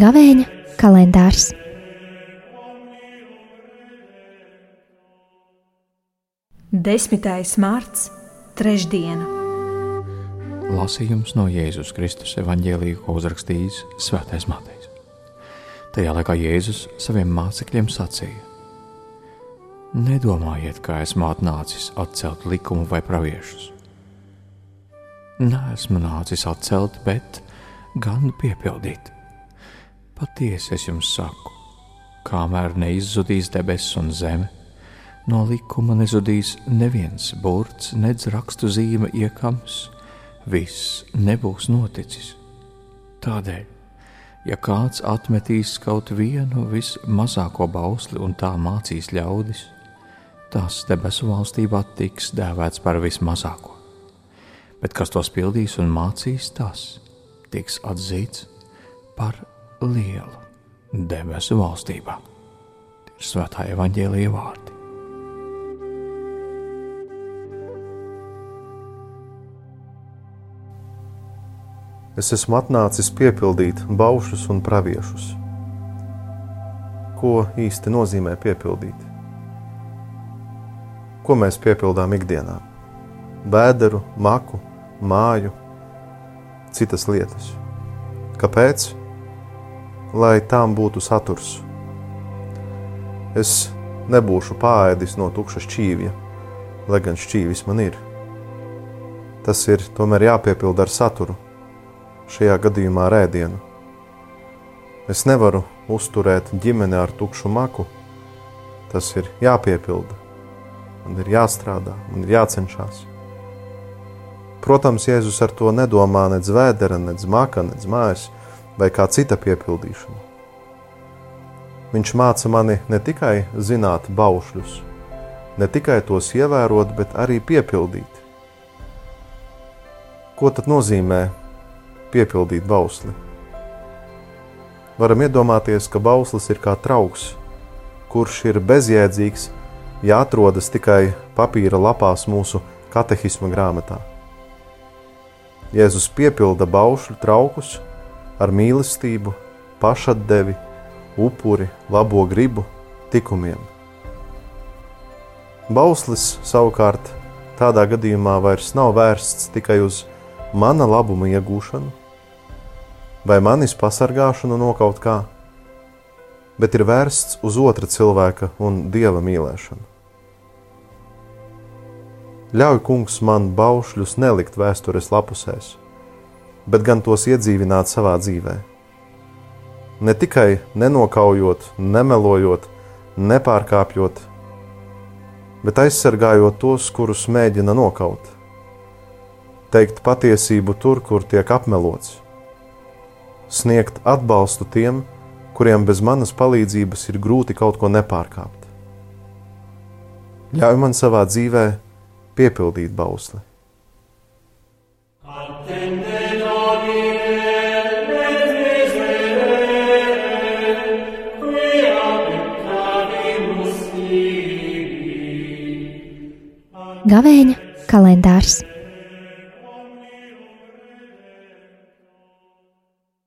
Gavēņa kalendārs. Desmitais mārts, trešdiena. Lasījums no Jēzus Kristus evanģēlīja, ko uzrakstījis Svētais Matejs. Tajā laikā Jēzus saviem mācekļiem sacīja: Nedomājiet, ka esmu atnācis atcelt likumu vai praviešus. Nē, esmu nācis atcelt, bet gan piepildīt. Patiesi es jums saku, kamēr neizzudīs debesis un zeme, no likuma nezudīs neviens burts, nedz rakstu zīme iekams, viss nebūs noticis. Tādēļ, ja kāds atmetīs kaut vienu vismazāko bausli un tā mācīs ļaudis, tas debesu valstībā tiks dēvēts par vismazāko. Bet kas tos pildīs un mācīs, tas tiks atzīts par lielu debesu valstībā. Tie ir svētā evaņģēlīja vārdi. Es esmu atnācis piepildīt baušus un praviešus. Ko īsti nozīmē piepildīt? Ko mēs piepildām ikdienā? Bēderu, maku, māju, citas lietas. Kāpēc? lai tām būtu saturs. Es nebūšu pāēdis no tukša šķīvja, lai gan šķīvis man ir. Tas ir tomēr jāpiepilda ar saturu, šajā gadījumā rēdienu. Es nevaru uzturēt ģimeni ar tukšu maku, tas ir jāpiepilda, man ir jāstrādā, man ir jācenšas. Protams, Jēzus ar to nedomā nedz vēdera, nedz maka, nedz mājas, vai kā cita piepildīšana. Viņš māca mani ne tikai zināt baušļus, ne tikai tos ievērot, bet arī piepildīt. Ko tad nozīmē piepildīt bausli? Varam iedomāties, ka bauslis ir kā trauks, kurš ir bezjēdzīgs, ja atrodas tikai papīra lapās mūsu katehisma grāmatā. Jēzus piepilda baušļu traukus ar mīlestību, pašatdevi, upuri, labo gribu, tikumiem. Bauslis savukārt tādā gadījumā vairs nav vērsts tikai uz mana labuma iegūšanu vai manis pasargāšanu no kaut kā, bet ir vērsts uz otra cilvēka un dieva mīlēšanu. Ļauj, kungs, man baušļus nelikt vēstures lapusēs, bet gan tos iedzīvināt savā dzīvē. Ne tikai nenokaujot, nemelojot, nepārkāpjot, bet aizsargājot tos, kurus mēģina nokaut. Teikt patiesību tur, kur tiek apmelots, sniegt atbalstu tiem, kuriem bez manas palīdzības ir grūti kaut ko nepārkāpt. Ļauj man savā dzīvē piepildīt bausli. Gavēņa kalendārs.